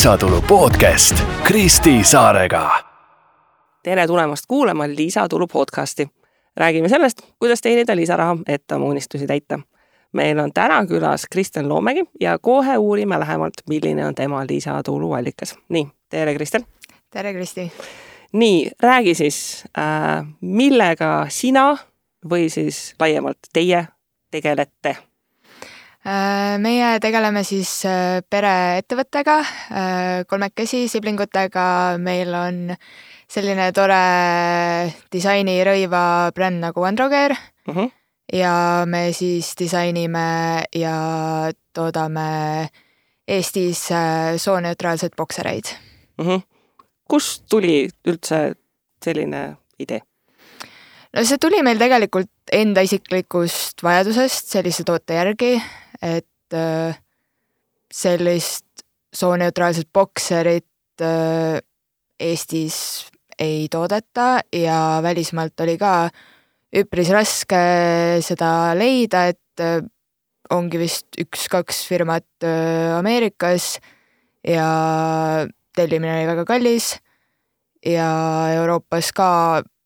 lisatulu podcast Kristi Saarega. tere tulemast kuulama Lisatulu podcasti. räägime sellest, kuidas teenida lisaraha, et oma unistusi täita. meil on täna külas Kristjan Loomägi ja kohe uurime lähemalt, milline on tema lisatulu allikas. nii, tere, Kristjan. tere, Kristi. nii, räägi siis äh,, millega sina või siis laiemalt teie tegelete meie tegeleme siis äh, pereettevõttega, äh, kolmekesi siblingutega, meil on selline tore disainirõiva bränd nagu Androgear uh. -huh. ja me siis disainime ja toodame Eestis sooneutraalseid boksereid uh. -huh. kust tuli üldse selline idee? no see tuli meil tegelikult enda isiklikust vajadusest sellise toote järgi, et äh, sellist sooneutraalset bokserit äh, Eestis ei toodeta ja välismaalt oli ka üpris raske seda leida, et äh, ongi vist üks-kaks firmat Ameerikas ja tellimine oli väga kallis ja Euroopas ka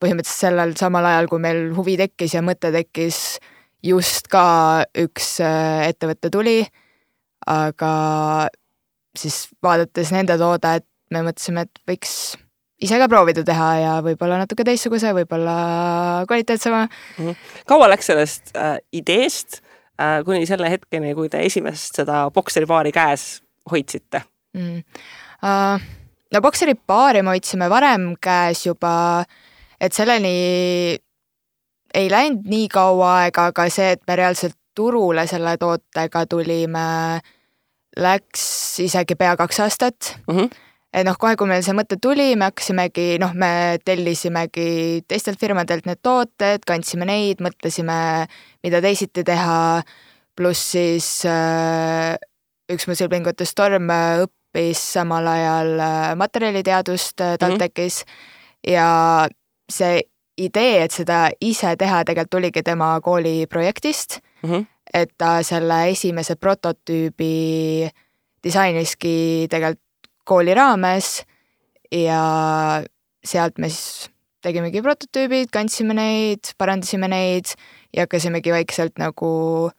põhimõtteliselt sellel samal ajal, kui meil huvi tekkis ja mõte tekkis, just ka üks äh, ettevõte tuli, aga siis vaadates nende toodet, me mõtlesime, et võiks ise ka proovida teha ja võib-olla natuke teistsuguse, võib-olla kvaliteetsema mm. -hmm. kaua läks sellest äh, ideest äh, kuni selle hetkeni, kui te esimest seda bokseripaari käes hoidsite mm.? Uh, no bokseripaari me hoidsime varem käes juba, et selleni ei läinud nii kaua aega, aga see, et me reaalselt turule selle tootega tulime, läks isegi pea kaks aastat mm. -hmm. et noh, kohe, kui meil see mõte tuli, me hakkasimegi, noh, me tellisimegi teistelt firmadelt need tooted, kandsime neid, mõtlesime, mida teisiti teha, pluss siis äh, üks mu sõlmingutest Torm õppis samal ajal äh, materjaliteadust äh, TalTechis mm -hmm. ja see idee, et seda ise teha, tegelikult tuligi tema kooli projektist mm. -hmm. et ta selle esimese prototüübi disainiski tegelikult kooli raames ja sealt me siis tegimegi prototüübid, kandsime neid, parandasime neid ja hakkasimegi vaikselt nagu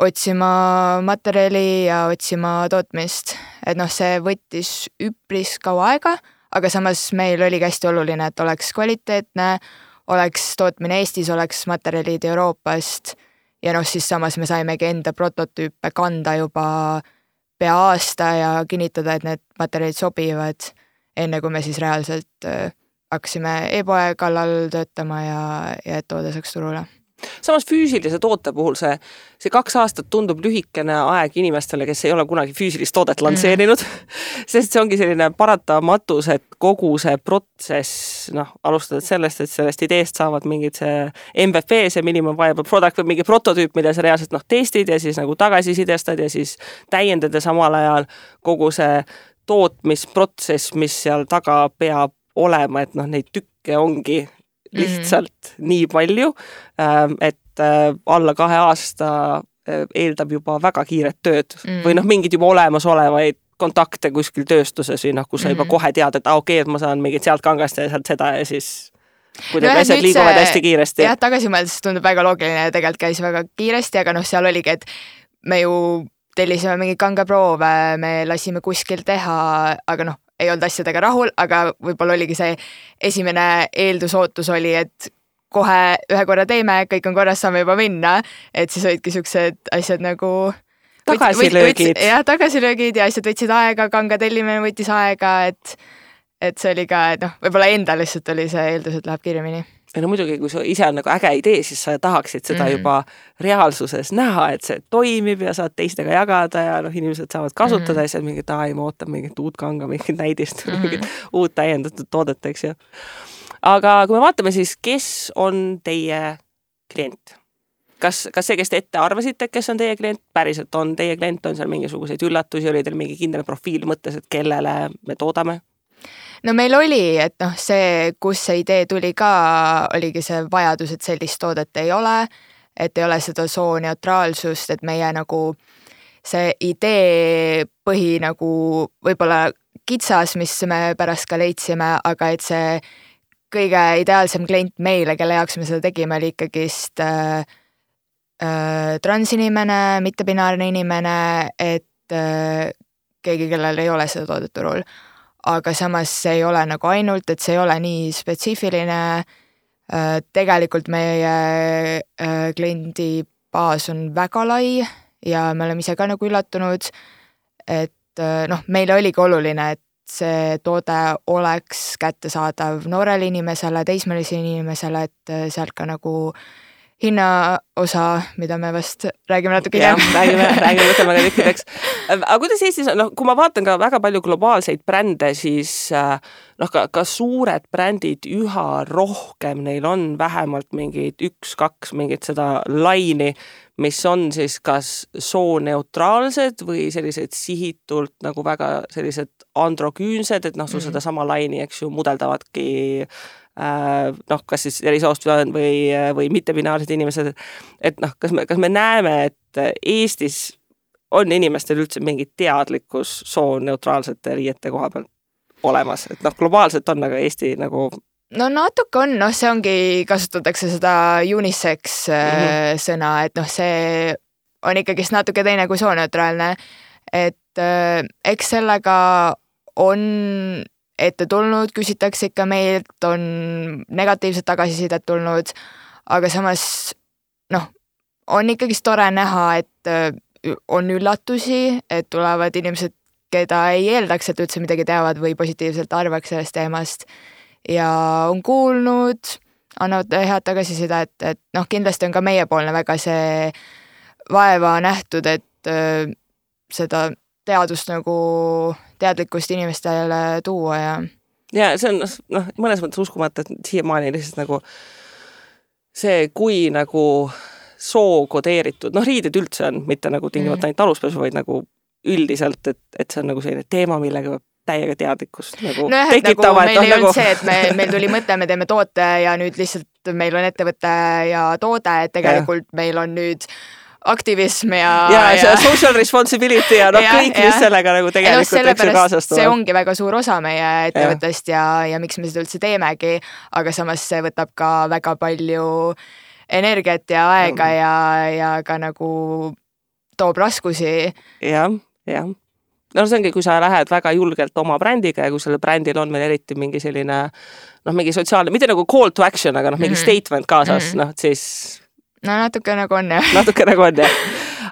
otsima materjali ja otsima tootmist. et noh, see võttis üpris kaua aega aga samas meil oligi hästi oluline, et oleks kvaliteetne, oleks tootmine Eestis, oleks materjalid Euroopast. Ja noh, siis samas me saimegi enda prototüüpe kanda juba pea aasta ja kinnitada, et need materjalid sobivad, enne kui me siis reaalselt äh, hakkasime e-poe kallal töötama ja, ja et toode saaks turule samas füüsilise toote puhul see, see kaks aastat tundub lühikene aeg inimestele, kes ei ole kunagi füüsilist toodet mhm. lansseerinud mm. sest see ongi selline paratamatus, et kogu see protsess, noh, alustades sellest, et sellest ideest saavad mingid see MVP, see minimum viable product või mingi prototüüp, mida sa reaalselt noh, testid ja siis nagu tagasisidestad ja siis täiendad ja samal ajal kogu see tootmisprotsess, mis seal taga peab olema, et noh, neid tükke ongi lihtsalt mm. nii palju, ähm, et äh, alla kahe aasta äh, eeldab juba väga kiiret tööd mm. või noh, mingeid juba olemasolevaid kontakte kuskil tööstuses või noh, kus sa juba mm. kohe tead, et aa ah, okei okay,, et ma saan mingit sealt kangast ja sealt seda ja siis kuidagi no asjad liiguvad hästi kiiresti. jah, tagasi mõeldes tundub väga loogiline ja tegelikult käis väga kiiresti, aga noh, seal oligi, et me ju tellisime mingeid kangeproove, me lasime kuskil teha, aga noh, ei olnud asjadega rahul, aga võib-olla oligi see esimene eeldusootus oli, et kohe ühe korra teeme, kõik on korras, saame juba minna, et siis olidki siuksed asjad nagu tagasilöögid. jah, tagasilöögid ja asjad võtsid aega, kanga tellimine võttis aega, et et see oli ka, et noh, võib-olla endal lihtsalt oli see eeldus, et läheb kiiremini ja no muidugi, kui sul ise on nagu äge idee, siis sa tahaksid seda mm -hmm. juba reaalsuses näha, et see toimib ja saad teistega jagada ja noh, inimesed saavad kasutada mm -hmm. ja siis mingit, aa, ma ootan mingit uut kanga, mingit näidist mm, -hmm. mingit uut täiendatud toodet, eks ju. aga kui me vaatame siis, kes on teie klient? kas, kas see, kes te ette arvasite, kes on teie klient, päriselt on teie klient, on seal mingisuguseid üllatusi, oli teil mingi kindel profiil mõttes, et kellele me toodame? No meil oli, et noh, see, kust see idee tuli ka, oligi see vajadus, et sellist toodet ei ole, et ei ole seda sooneutraalsust, et meie nagu see ideepõhi nagu võib-olla kitsas, mis me pärast ka leidsime, aga et see kõige ideaalsem klient meile, kelle jaoks me seda tegime, oli ikkagist äh, äh, transinimene, mittebinaarne inimene, et äh, keegi, kellel ei ole seda toodet turul. Aga samas see ei ole nagu ainult, et see ei ole nii spetsiifiline äh,. tegelikult meie äh, kliendibaas on väga lai ja me oleme ise ka nagu üllatunud, et äh, noh, meile oligi oluline, et see toode oleks kättesaadav noorele inimesele, teismelisele inimesele, et äh, sealt ka nagu hinnaosa, mida me vast räägime natuke hiljem. räägime, räägime, võtame ka tükkideks. aga kuidas Eestis noh, kui ma vaatan ka väga palju globaalseid brände, siis äh, noh, ka, ka suured brändid üha rohkem, neil on vähemalt mingid üks-kaks mingit seda laini, mis on siis kas sooneutraalsed või sellised sihitult nagu väga sellised androküünsed, et noh, sul Mhm. sedasama laini, eks ju, mudeldavadki äh, noh, kas siis eri soost või, või mittebinaarsed inimesed, et noh, kas me, kas me näeme, et Eestis on inimestel üldse mingi teadlikkus sooneutraalsete riiete koha peal olemas, et noh, globaalselt on, aga Eesti nagu no natuke on, noh, see ongi, kasutatakse seda unisex mm. -hmm. sõna, et noh, see on ikkagist natuke teine kui sooneutraalne. et äh, eks sellega on ette tulnud, küsitakse ikka meilt, on negatiivset tagasisidet tulnud, aga samas noh, on ikkagist tore näha, et äh, on üllatusi, et tulevad inimesed, keda ei eeldaks, et üldse midagi teavad või positiivselt arvaks sellest teemast. Ja on kuulnud, annavad head tagasisidet, et noh, kindlasti on ka meiepoolne väga see vaeva nähtud, et öö, seda teadust nagu, teadlikkust inimestele tuua ja ja see on noh, mõnes mõttes uskumatu, et siiamaani lihtsalt nagu see, kui nagu soo kodeeritud, noh, riided üldse on, mitte nagu tingimata Mhm. ainult aluspesu, vaid nagu üldiselt, et, et see on nagu selline teema, millega peab täiega teadlikkust nagu nojah, et nagu tekitama, meil noh, ei olnud see, et me, meil tuli mõte, me teeme toote ja nüüd lihtsalt meil on ettevõte ja toode, et tegelikult ja. meil on nüüd aktivism ja, ja, ja see social responsibility ja noh, kõik, mis sellega nagu Ja noh, tegelikult, eks ju, sellepärast kaasas see ongi väga suur osa meie ettevõttest ja, ja, ja miks me seda üldse teemegi, aga samas see võtab ka väga palju energiat ja aega ja, ja ka nagu toob raskusi. jah, jah. no see ongi, kui sa lähed väga julgelt oma brändiga ja kui sellel brändil on veel eriti mingi selline noh, mingi sotsiaalne, mitte nagu call to action, aga noh, mingi mm. -hmm. statement kaasas mm. -hmm. noh, siis no natuke nagu on jah. natuke nagu on jah.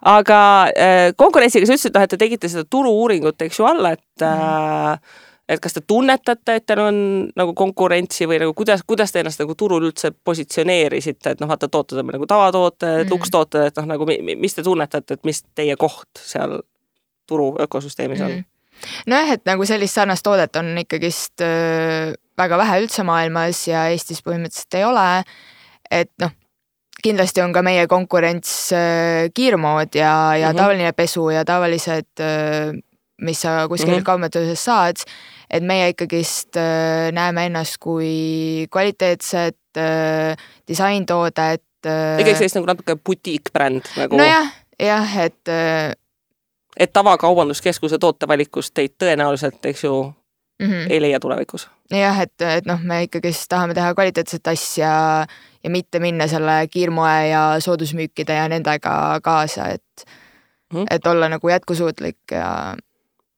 aga äh, konkurentsiga sa ütlesid, noh, et te tegite seda turu-uuringut, eks ju, alla, et äh, et kas te tunnetate, et teil on nagu konkurentsi või nagu kuidas, kuidas te ennast nagu turul üldse positsioneerisite, et noh, vaata, tooted on nagu tavatooted mm. -hmm. lukstooted, et noh, nagu mi, mi- mis te tunnetate, et mis teie koht seal turu ökosüsteemis on Mhm. nojah, et nagu sellist sarnast toodet on ikkagist väga vähe üldse maailmas ja Eestis põhimõtteliselt ei ole. et noh, kindlasti on ka meie konkurents öö, kiirmood ja, ja mm -hmm. tavaline pesu ja tavalised, mis sa kuskil mm. -hmm. kaubandusest saad. et meie ikkagist öö, näeme ennast kui kvaliteetset disaintoodet. ikkagi sellist nagu natuke butiikbränd nagu no, nojah, jah, et et tavakaubanduskeskuse tootevalikust teid tõenäoliselt, eks ju, mm -hmm. ei leia tulevikus. jah, et, et noh, me ikkagist tahame teha kvaliteetset asja ja mitte minna selle kiirmoe ja soodusmüükide ja nendega kaasa, et Mhm. et olla nagu jätkusuutlik ja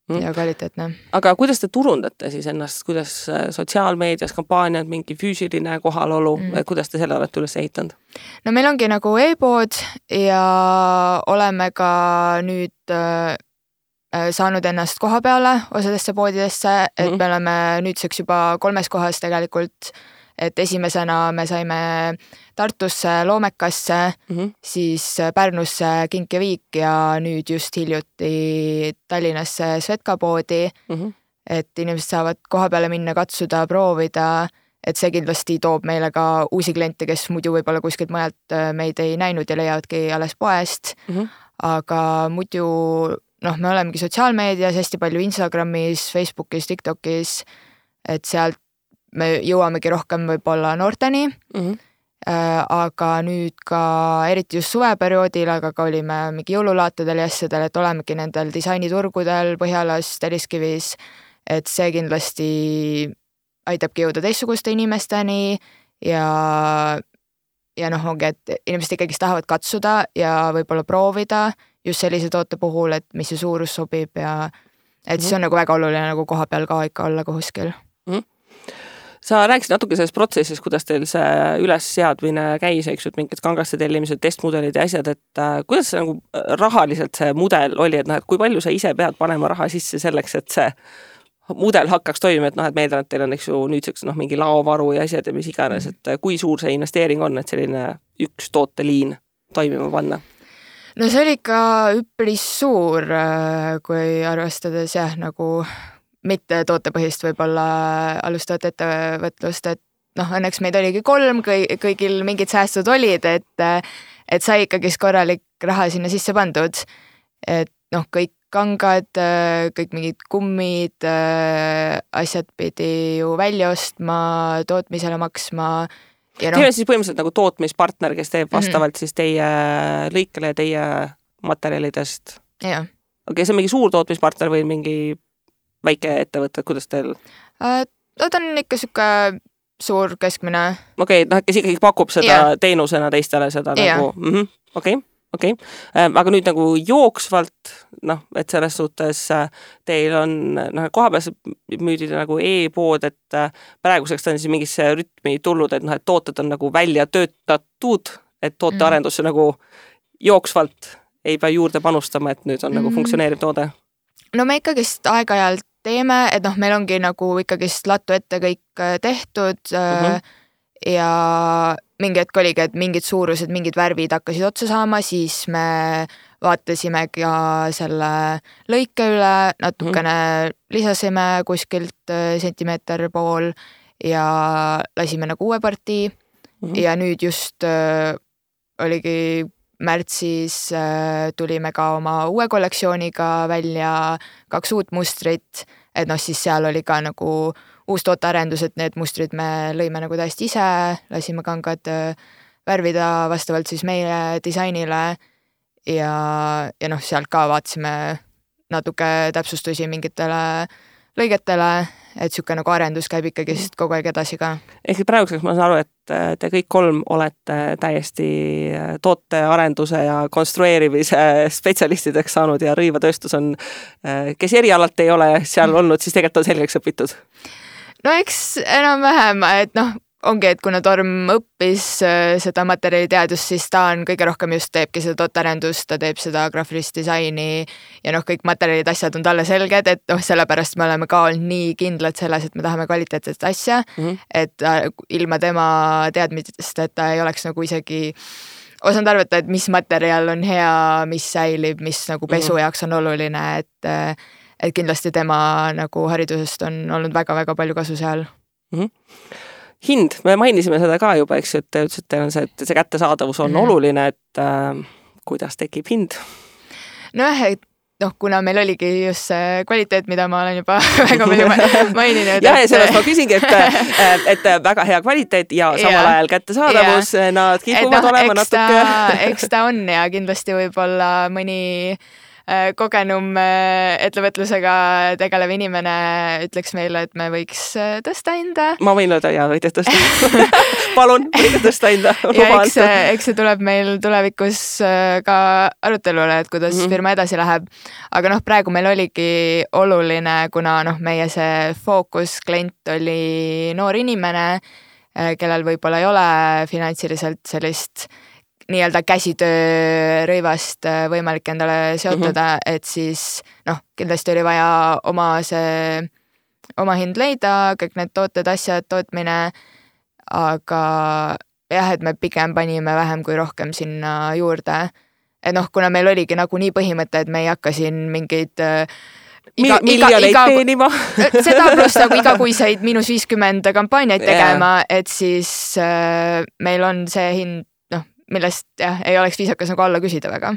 Mhm. ja kvaliteetne. aga kuidas te turundate siis ennast, kuidas äh, sotsiaalmeedias kampaaniad, mingi füüsiline kohalolu Mm. mm., kuidas te selle olete üles ehitanud? no meil ongi nagu e-pood ja oleme ka nüüd äh, saanud ennast koha peale osadesse poodidesse, et Mhm. me oleme nüüdseks juba kolmes kohas tegelikult. et esimesena me saime Tartusse Loomekasse Mm -hmm. siis Pärnusse Kink ja Viik ja nüüd just hiljuti Tallinnasse Svetka poodi, Mm -hmm. et inimesed saavad koha peale minna, katsuda, proovida, et see kindlasti toob meile ka uusi kliente, kes muidu võib-olla kuskilt mujalt äh, meid ei näinud ja leiavadki alles poest Mm -hmm. aga muidu noh, me olemegi sotsiaalmeedias hästi palju Instagramis, Facebookis, Tiktokis, et sealt me jõuamegi rohkem võib-olla noorteni Mm -hmm. aga nüüd ka eriti just suveperioodil, aga ka olime mingi jõululaatadel ja asjadel, et olemegi nendel disainiturgudel Põhjalas, Telliskivis, et see kindlasti aitabki jõuda teistsuguste inimesteni ja ja noh, ongi, et inimesed ikkagist tahavad katsuda ja võib-olla proovida just sellise toote puhul, et mis see suurus sobib ja et siis mhm. on nagu väga oluline nagu koha peal ka ikka olla kuskil mm. -hmm sa rääkisid natuke sellest protsessist, kuidas teil see ülesseadmine käis, eks ju, et mingid kangaste tellimised, testmudelid ja asjad, et äh, kuidas see nagu äh, rahaliselt see mudel oli, et noh, et kui palju sa ise pead panema raha sisse selleks, et see mudel hakkaks toimima, et noh, et ma eeldan, et teil on, eks ju, nüüdseks noh, mingi laovaru ja asjad ja mis iganes, et äh, kui suur see investeering on, et selline üks tooteliin toimima panna? No see oli ikka üpris suur, äh, kui arvestades jah, nagu mitte tootepõhist võib-olla alustavat ettevõtlust, et noh, õnneks meid oligi kolm, kõigil mingid säästud olid, et et sai ikkagist korralik raha sinna sisse pandud. et noh, kõik kangad, kõik mingid kummid, asjad pidi ju välja ostma, tootmisele maksma ja noh. Teil on siis põhimõtteliselt nagu tootmispartner, kes teeb mhm. vastavalt mm -hmm. siis teie lõikele ja teie materjalidest? jah. okei okay,, see on mingi suur tootmispartner või mingi väike ettevõte, kuidas teil uh,? no ta on ikka sihuke suur keskmine. okei okay,, noh, kes ikkagi pakub seda yeah. teenusena teistele seda yeah. nagu -hmm., okei okei okay., ähm, aga nüüd nagu jooksvalt noh, et selles suhtes äh, teil on noh, kohapealsed müüdid nagu e-pood, et äh, praeguseks on siis mingisse rütmi tulnud, et noh, et tooted on nagu välja töötatud, et tootearendusse mm. nagu jooksvalt ei pea juurde panustama, et nüüd on mm. nagu funktsioneeriv toode? no me ikkagist aeg-ajalt teeme, et noh, meil ongi nagu ikkagist lattu ette kõik äh, tehtud mm. -hmm ja mingi hetk oligi, et mingid suurused, mingid värvid hakkasid otsa saama, siis me vaatasime ka selle lõike üle, natukene mm. lisasime kuskilt äh, sentimeeter pool ja lasime nagu uue partii mm. -hmm. ja nüüd just äh, oligi märtsis äh, tulime ka oma uue kollektsiooniga välja, kaks uut mustrit, et noh, siis seal oli ka nagu äh, uus tootearendus, et need mustrid me lõime nagu täiesti ise, lasime kangad äh, värvida vastavalt siis meie disainile ja, ja noh, sealt ka vaatasime natuke täpsustusi mingitele lõigetele, et niisugune nagu arendus käib ikkagist kogu aeg edasi ka. ehk et praeguseks ma saan aru, et äh, te kõik kolm olete täiesti äh, tootearenduse ja konstrueerimise spetsialistideks saanud ja rõivatööstus on, kes erialalt ei ole seal olnud, siis tegelikult on selgeks õpitud no eks enam-vähem, et noh, ongi, et kuna Torm õppis äh, seda materjaliteadust, siis ta on kõige rohkem just teebki seda tootearendust, ta teeb seda graafilist disaini ja noh, kõik materjalid, asjad on talle selged, et noh, sellepärast me oleme ka olnud nii kindlad selles, et me tahame kvaliteetset asja mm, -hmm. et äh, ilma tema teadmisteta ei oleks nagu isegi osanud arvata, et mis materjal on hea, mis säilib, mis nagu pesu mm -hmm. jaoks on oluline, et äh, et kindlasti tema nagu haridusest on olnud väga-väga palju kasu seal mm. -hmm hind, me mainisime seda ka juba, eks ju, et te ütlesite, on see, et see kättesaadavus on mm -hmm. oluline, et äh, kuidas tekib hind? nojah, et noh, kuna meil oligi just see kvaliteet, mida ma olen juba väga palju maininud. ja, ja sellest ma küsingi, et, et väga hea kvaliteet ja samal ja, ajal kättesaadavus, nad kipuvad no, olema natuke. eks ta on ja kindlasti võib-olla mõni Äh, kogenum äh, ettevõtlusega tegelev inimene ütleks meile, et me võiks äh, tõsta hinda. ma võin öelda ja võite tõsta palun, võite tõsta hinda. ja eks, eks see tuleb meil tulevikus ka arutelule, et kuidas mm -hmm. firma edasi läheb. aga noh, praegu meil oligi oluline, kuna noh, meie see fookusklient oli noor inimene, kellel võib-olla ei ole finantsiliselt sellist äh, nii-öelda käsitöörõivast äh, võimalik endale seotada mm, -hmm. et siis noh, kindlasti oli vaja oma see, oma hind leida, kõik need tooted, asjad, tootmine, aga jah, et me pigem panime vähem kui rohkem sinna juurde. et noh, kuna meil oligi nagunii põhimõte, et me ei hakka siin mingeid äh, iga, miljoneid iga, teenima seda pluss nagu igakuiseid miinus viiskümmend kampaaniaid tegema yeah., et siis äh, meil on see hind millest jah, ei oleks viisakas nagu alla küsida väga.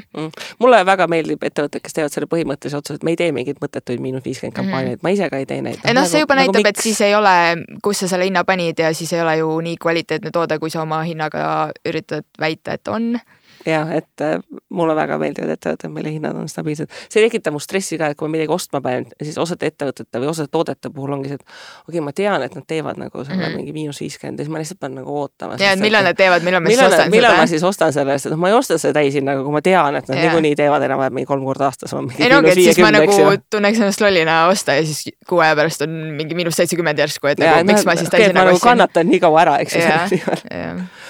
mulle väga meeldib ettevõtted, kes teevad selle põhimõttelise otsuse, et me ei tee mingeid mõttetuid miinus viiskümmend kampaaniaid mm, -hmm. ma ise ka ei tee neid. ei noh, see juba nagu, näitab nagu, et siis ei ole, kus sa selle hinna panid ja siis ei ole ju nii kvaliteetne toode, kui sa oma hinnaga üritad väita, et on jah, et äh, mulle väga meeldivad ettevõtted, mille hinnad on stabiilsed. see ei tekita mu stressi ka, et kui ma midagi ostma pean, siis osade ettevõtete või osade toodete puhul ongi see, et okei okay,, ma tean, et nad teevad nagu selle mm -hmm. mingi miinus viiskümmend ja siis ma lihtsalt pean nagu ootama. ja, et millal nad teevad, millal ma siis millal, ostan millal seda? ma siis ostan selle eest, et noh, ma ei osta seda täishinnaga, kui ma tean, et nad niikuinii teevad enam-vähem mingi kolm korda aastas. ei no ongi, et siis ma nagu tunneks ennast lollina osta ja siis kuu aja pärast on mingi miinus seitsekümmend järsku, et nagu, miks ma siis täishinnaga nagu ostsin. kannatan nii kaua ära, eks ju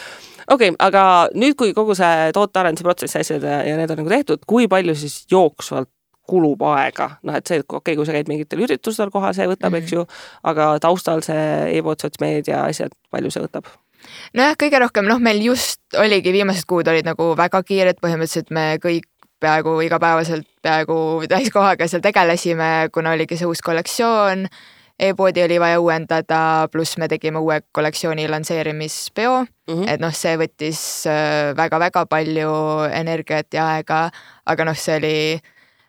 okei okay,, aga nüüd, kui kogu see tootearenduse protsessi asjad ja, need on nagu tehtud, kui palju siis jooksvalt kulub aega, noh, et see, okei okay,, kui sa käid mingitel üritustel kohal, see võtab mm, -hmm. eks ju, aga taustal see e-pood, sotsmeedia asjad, palju see võtab? nojah, kõige rohkem, noh, meil just oligi, viimased kuud olid nagu väga kiired, põhimõtteliselt me kõik peaaegu igapäevaselt, peaaegu täiskohaga seal tegelesime, kuna oligi see uus kollektsioon e-poodi oli vaja uuendada, pluss me tegime uue kollektsiooni lansseerimispeo mm, -hmm. et noh, see võttis väga-väga äh, palju energiat ja aega, aga noh, see oli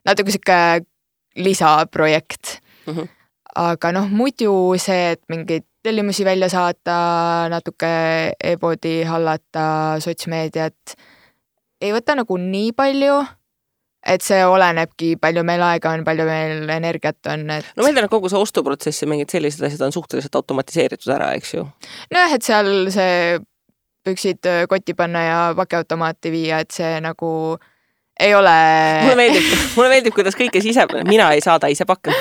natuke sihuke lisaprojekt mm. -hmm. aga noh, muidu see, et mingeid tellimusi välja saata, natuke e-poodi hallata, sotsmeediat, ei võta nagu nii palju et see olenebki, palju meil aega on, palju meil energiat on, et. no ma eeldan, et kogu see ostuprotsess ja mingid sellised asjad on suhteliselt automatiseeritud ära, eks ju? nojah, et seal see püksid kotti panna ja pakiautomaati viia, et see nagu ei ole. mulle meeldib, mulle meeldib, kuidas kõike ise, mina ei saada ise pakke,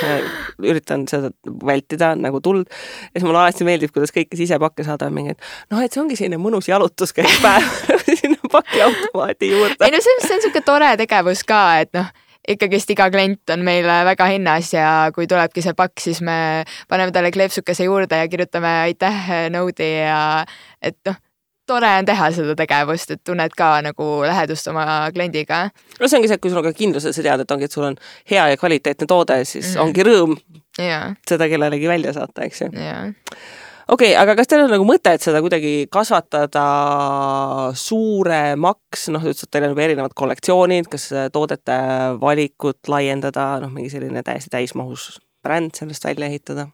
üritan seda vältida nagu tuld. ja siis mulle alati meeldib, kuidas kõik, kes ise pakke saadavad, mingi, et noh, et see ongi selline mõnus jalutuskäik päev sinna pakiautomaadi juurde. ei no see, see on niisugune tore tegevus ka, et noh ikkagist iga klient on meile väga hinnas ja kui tulebki see pakk, siis me paneme talle kleepsukese juurde ja kirjutame aitäh node'i ja et noh tore on teha seda tegevust, et tunned ka nagu lähedust oma kliendiga. no see ongi see, et kui sul on ka kindlus, et sa tead, et ongi, et sul on hea ja kvaliteetne toode, siis mm. ongi rõõm yeah. seda kellelegi välja saata, eks ju yeah.. Okei okay,, aga kas teil on nagu mõtet seda kuidagi kasvatada suuremaks, noh, ütlesid, et teil on juba erinevad kollektsioonid, kas toodete valikut laiendada, noh, mingi selline täiesti täismahus bränd sellest välja ehitada?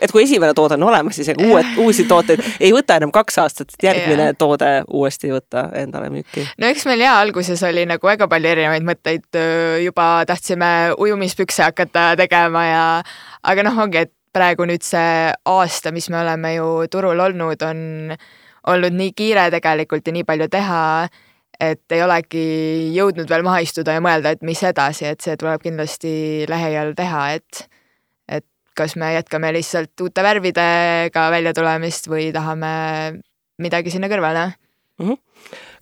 et kui esimene toode on olemas, siis uued, uusi tooteid. Ei võta enam kaks aastat, et järgmine toode uuesti võtta endale müüki. no eks meil jaa, alguses oli nagu väga palju erinevaid mõtteid, juba tahtsime ujumispükse hakata tegema ja aga noh, ongi, et praegu nüüd see aasta, mis me oleme ju turul olnud, on olnud nii kiire tegelikult ja nii palju teha, et ei olegi jõudnud veel maha istuda ja mõelda, et mis edasi, et see tuleb kindlasti lähiajal teha, et kas me jätkame lihtsalt uute värvidega väljatulemist või tahame midagi sinna kõrvale mm. -hmm.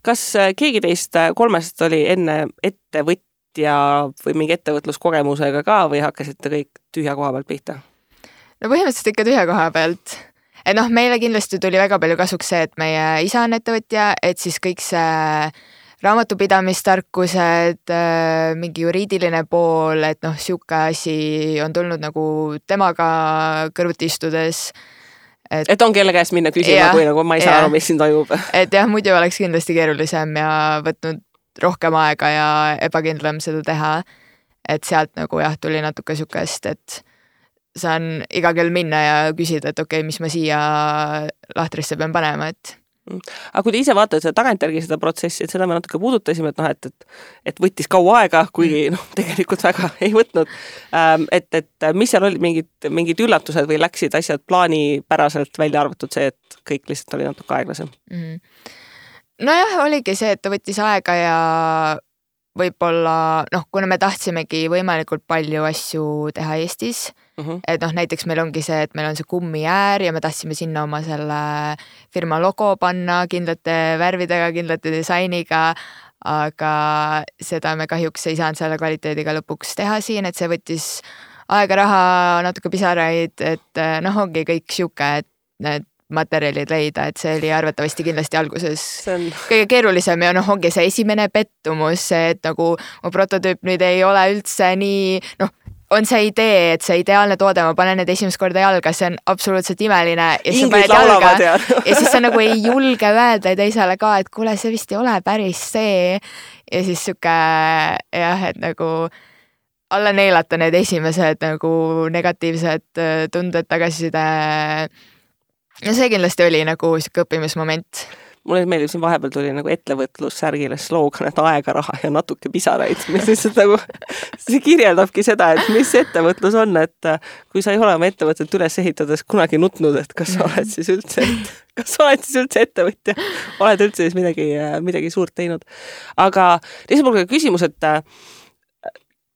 kas äh, keegi teist äh, kolmest oli enne ettevõtja või mingi ettevõtluskogemusega ka või hakkasite kõik tühja koha pealt pihta? No põhimõtteliselt ikka tühja koha pealt. et noh, meile kindlasti tuli väga palju kasuks see, et meie isa on ettevõtja, et siis kõik see raamatupidamistarkused, äh, mingi juriidiline pool, et noh, sihuke asi on tulnud nagu temaga kõrvuti istudes. et, et on kelle käest minna küsima, kui nagu ma ei saa aru, mis siin toimub. et jah, muidu oleks kindlasti keerulisem ja võtnud rohkem aega ja ebakindlam seda teha. et sealt nagu jah, tuli natuke sihukest, et saan iga kell minna ja küsida, et okei okay,, mis ma siia lahtrisse pean panema, et aga kui te ise vaatate seda tagantjärgi seda protsessi, et seda me natuke puudutasime, et noh, et, et, et võttis kaua aega, kuigi mm. noh, tegelikult väga ei võtnud. Ähm, et, et mis seal olid mingid, mingid üllatused või läksid asjad plaanipäraselt välja arvatud see, et kõik lihtsalt oli natuke aeglasem mm.? nojah, oligi see, et ta võttis aega ja võib-olla noh, kuna me tahtsimegi võimalikult palju asju teha Eestis mm, -hmm. et noh, näiteks meil ongi see, et meil on see kummiäär ja me tahtsime sinna oma selle firma logo panna kindlate värvidega, kindlate disainiga, aga seda me kahjuks ei saanud selle kvaliteediga lõpuks teha siin, et see võttis aega, raha, natuke pisaraid, et noh, ongi kõik sihuke, et need materjalid leida, et see oli arvatavasti kindlasti alguses on... kõige keerulisem ja noh, ongi see esimene pettumus, see, et nagu mu prototüüp nüüd ei ole üldse nii noh, on see idee, et see ideaalne toode, ma panen need esimest korda jalga, see on absoluutselt imeline ja siis paned jalga ja ja siis sa nagu ei julge öelda teisele ka, et kuule, see vist ei ole päris see. ja siis sihuke jah, et nagu alla neelata need esimesed nagu negatiivsed äh, tunded, tagasiside. ja see kindlasti oli nagu sihuke õppimismoment mulle meeldib, siin vahepeal tuli nagu ettevõtlussärgile sloogan, et aega, raha ja natuke pisaraid, mis lihtsalt nagu, see kirjeldabki seda, et mis ettevõtlus on, et äh, kui sa ei ole oma ettevõtet üles ehitades kunagi nutnud, et kas sa oled siis üldse, kas sa oled siis üldse ettevõtja, oled üldse siis midagi, midagi suurt teinud. aga lihtsalt mul ka küsimus, et äh,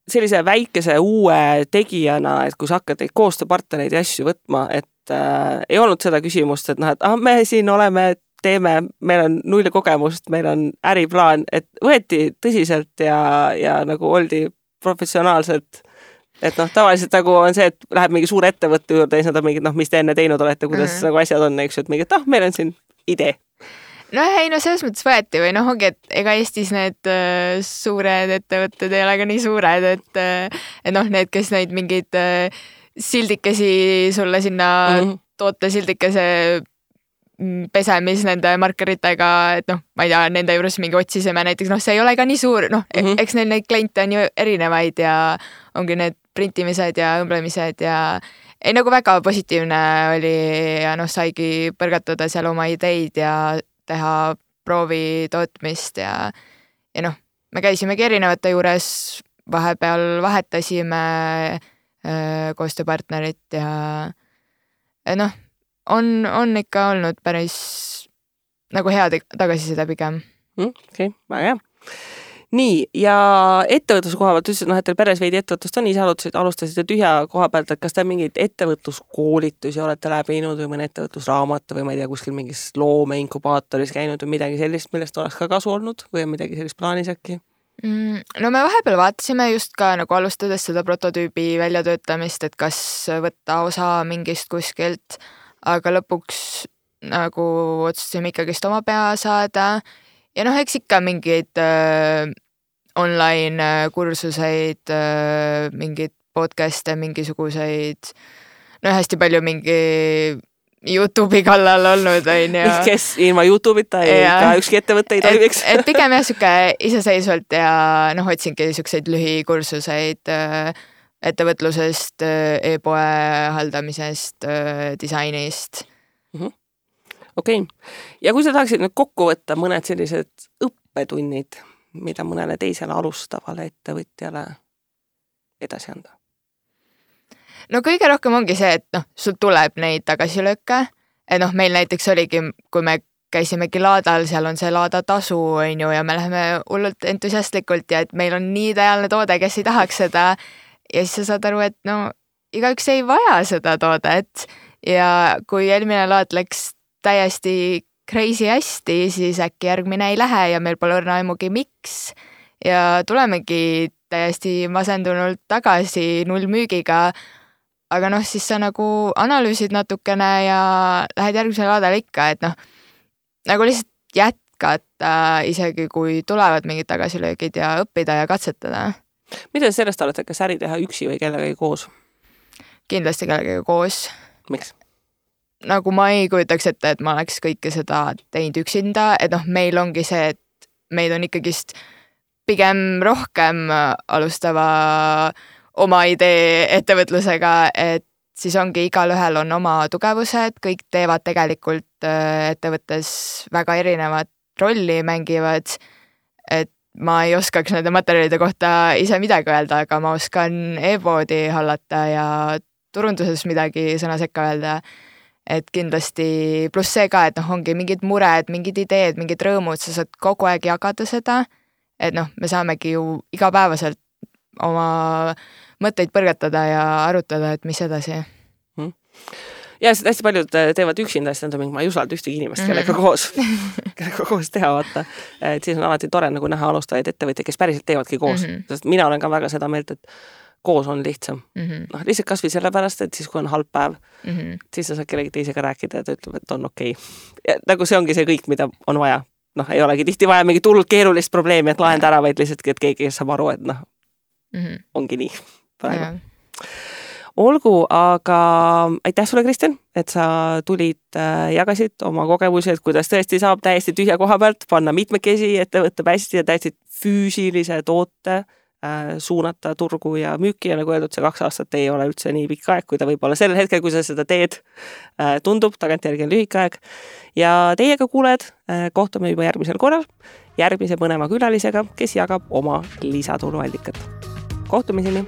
sellise väikese uue tegijana, et kui sa hakkad neid koostööpartnereid ja asju võtma, et äh, ei olnud seda küsimust, et noh, et ah, me siin oleme teeme, meil on null kogemust, meil on äriplaan, et võeti tõsiselt ja, ja nagu oldi professionaalselt. et noh, tavaliselt nagu on see, et läheb mingi suure ettevõtte juurde ja siis nad on mingid noh, mis te enne teinud olete, kuidas mm -hmm. nagu asjad on, eks ju, et mingi, et ah, meil on siin idee noh, ei no selles mõttes võeti või noh, ongi, et ega Eestis need äh, suured ettevõtted ei ole ka nii suured, et äh, et noh, need, kes neid mingeid äh, sildikesi sulle sinna mm -hmm. tootesildikese Mm, pesemis nende markeritega, et noh, ma ei tea, nende juures mingi otsisime näiteks, noh, see ei ole ka nii suur, noh mm -hmm., eks neil neid kliente on ju erinevaid ja ongi need printimised ja õmblemised ja ei nagu väga positiivne oli ja noh, saigi põrgatada seal oma ideid ja teha proovitootmist ja, ja noh, me käisimegi erinevate juures, vahepeal vahetasime öö, koostööpartnerit ja, ja noh on, on ikka olnud päris nagu hea tagasiside pigem mm,. okei okay,, väga hea. nii, ja ettevõtluse koha pealt ütlesid, noh, et teil peres veidi ettevõtlust on, ise alustasite, alustasite tühja koha pealt, et kas te mingeid ettevõtluskoolitusi olete läbinud või mõne ettevõtlusraamatu või ma ei tea, kuskil mingis loomeinkubaatoris käinud või midagi sellist, millest oleks ka kasu olnud või on midagi sellist plaanis äkki? Mm, no me vahepeal vaatasime just ka nagu alustades seda prototüübi väljatöötamist, et kas võtta osa mingist kuskilt aga lõpuks nagu otsustasime ikkagist oma pea saada ja noh, eks ikka mingeid äh, online äh, kursuseid äh,, mingeid podcast'e, mingisuguseid, no hästi palju mingi Youtube'i kallal olnud, on ju. kes ilma Youtube'ita ei, ka ükski ettevõte ei toimiks. et pigem jah, sihuke iseseisvalt ja noh, otsingi siukseid lühikursuseid äh, ettevõtlusest e, e-poe haldamisest, disainist mm -hmm.. okei okay., ja kui sa tahaksid nüüd kokku võtta mõned sellised õppetunnid, mida mõnele teisele alustavale ettevõtjale edasi anda? no kõige rohkem ongi see, et noh, sul tuleb neid tagasilööke, et noh, meil näiteks oligi, kui me käisimegi laadal, seal on see laadatasu, on ju, ja me läheme hullult entusiastlikult ja et meil on nii ideaalne toode, kes ei tahaks seda ja siis sa saad aru, et no igaüks ei vaja seda toodet ja kui eelmine laad läks täiesti crazy hästi, siis äkki järgmine ei lähe ja meil pole õrna aimugi, miks. ja tulemegi täiesti masendunult tagasi nullmüügiga. aga noh, siis sa nagu analüüsid natukene ja lähed järgmisele laadale ikka, et noh, nagu lihtsalt jätkata, isegi kui tulevad mingid tagasilöögid ja õppida ja katsetada mida te sellest arvate, kas äri teha üksi või kellegagi koos? kindlasti kellegagi koos. miks? nagu ma ei kujutaks ette, et ma oleks kõike seda teinud üksinda, et noh, meil ongi see, et meid on ikkagist pigem rohkem alustava oma idee ettevõtlusega, et siis ongi igalühel on oma tugevused, kõik teevad tegelikult äh, ettevõttes väga erinevat rolli, mängivad. et ma ei oskaks nende materjalide kohta ise midagi öelda, aga ma oskan e-poodi hallata ja turunduses midagi sõna sekka öelda. et kindlasti pluss see ka, et noh, ongi mingid mured, mingid ideed, mingid rõõmud, sa saad kogu aeg jagada seda. et noh, me saamegi ju igapäevaselt oma mõtteid põrgatada ja arutada, et mis edasi hmm ja seda hästi paljud äh, teevad üksinda, siis nad on mingi, ma ei usalda ühtegi inimest, kellega mhm. koos kellega koos teha, vaata. et siis on alati tore nagu näha alustajaid ettevõtjaid, kes päriselt teevadki koos mm, -hmm. sest mina olen ka väga seda meelt, et koos on lihtsam mm -hmm.. noh, lihtsalt kasvõi sellepärast, et siis, kui on halb päev mm, -hmm. siis sa saad kellegi teisega rääkida ja ta ütleb, et on okei okay.. nagu see ongi see kõik, mida on vaja. noh, ei olegi tihti vaja mingit hullult keerulist probleemi, et lahenda ära, vaid lihtsalt, et keegi saab aru, et noh mm -hmm., ongi nii praegu olgu, aga aitäh sulle, Kristjan, et sa tulid, jagasid oma kogemusi, et kuidas tõesti saab täiesti tühja koha pealt panna mitmekesi ettevõtte hästi ja täiesti füüsilise toote Äh, suunata turgu ja müüki ja nagu öeldud, see kaks aastat ei ole üldse nii pikk aeg, kui ta võib-olla sellel hetkel, kui sa seda teed, äh, tundub, tagantjärgi on lühike aeg. ja teiega, kuulajad, äh, kohtume juba järgmisel korral järgmise põneva külalisega, kes jagab oma lisatuluallikat. kohtumiseni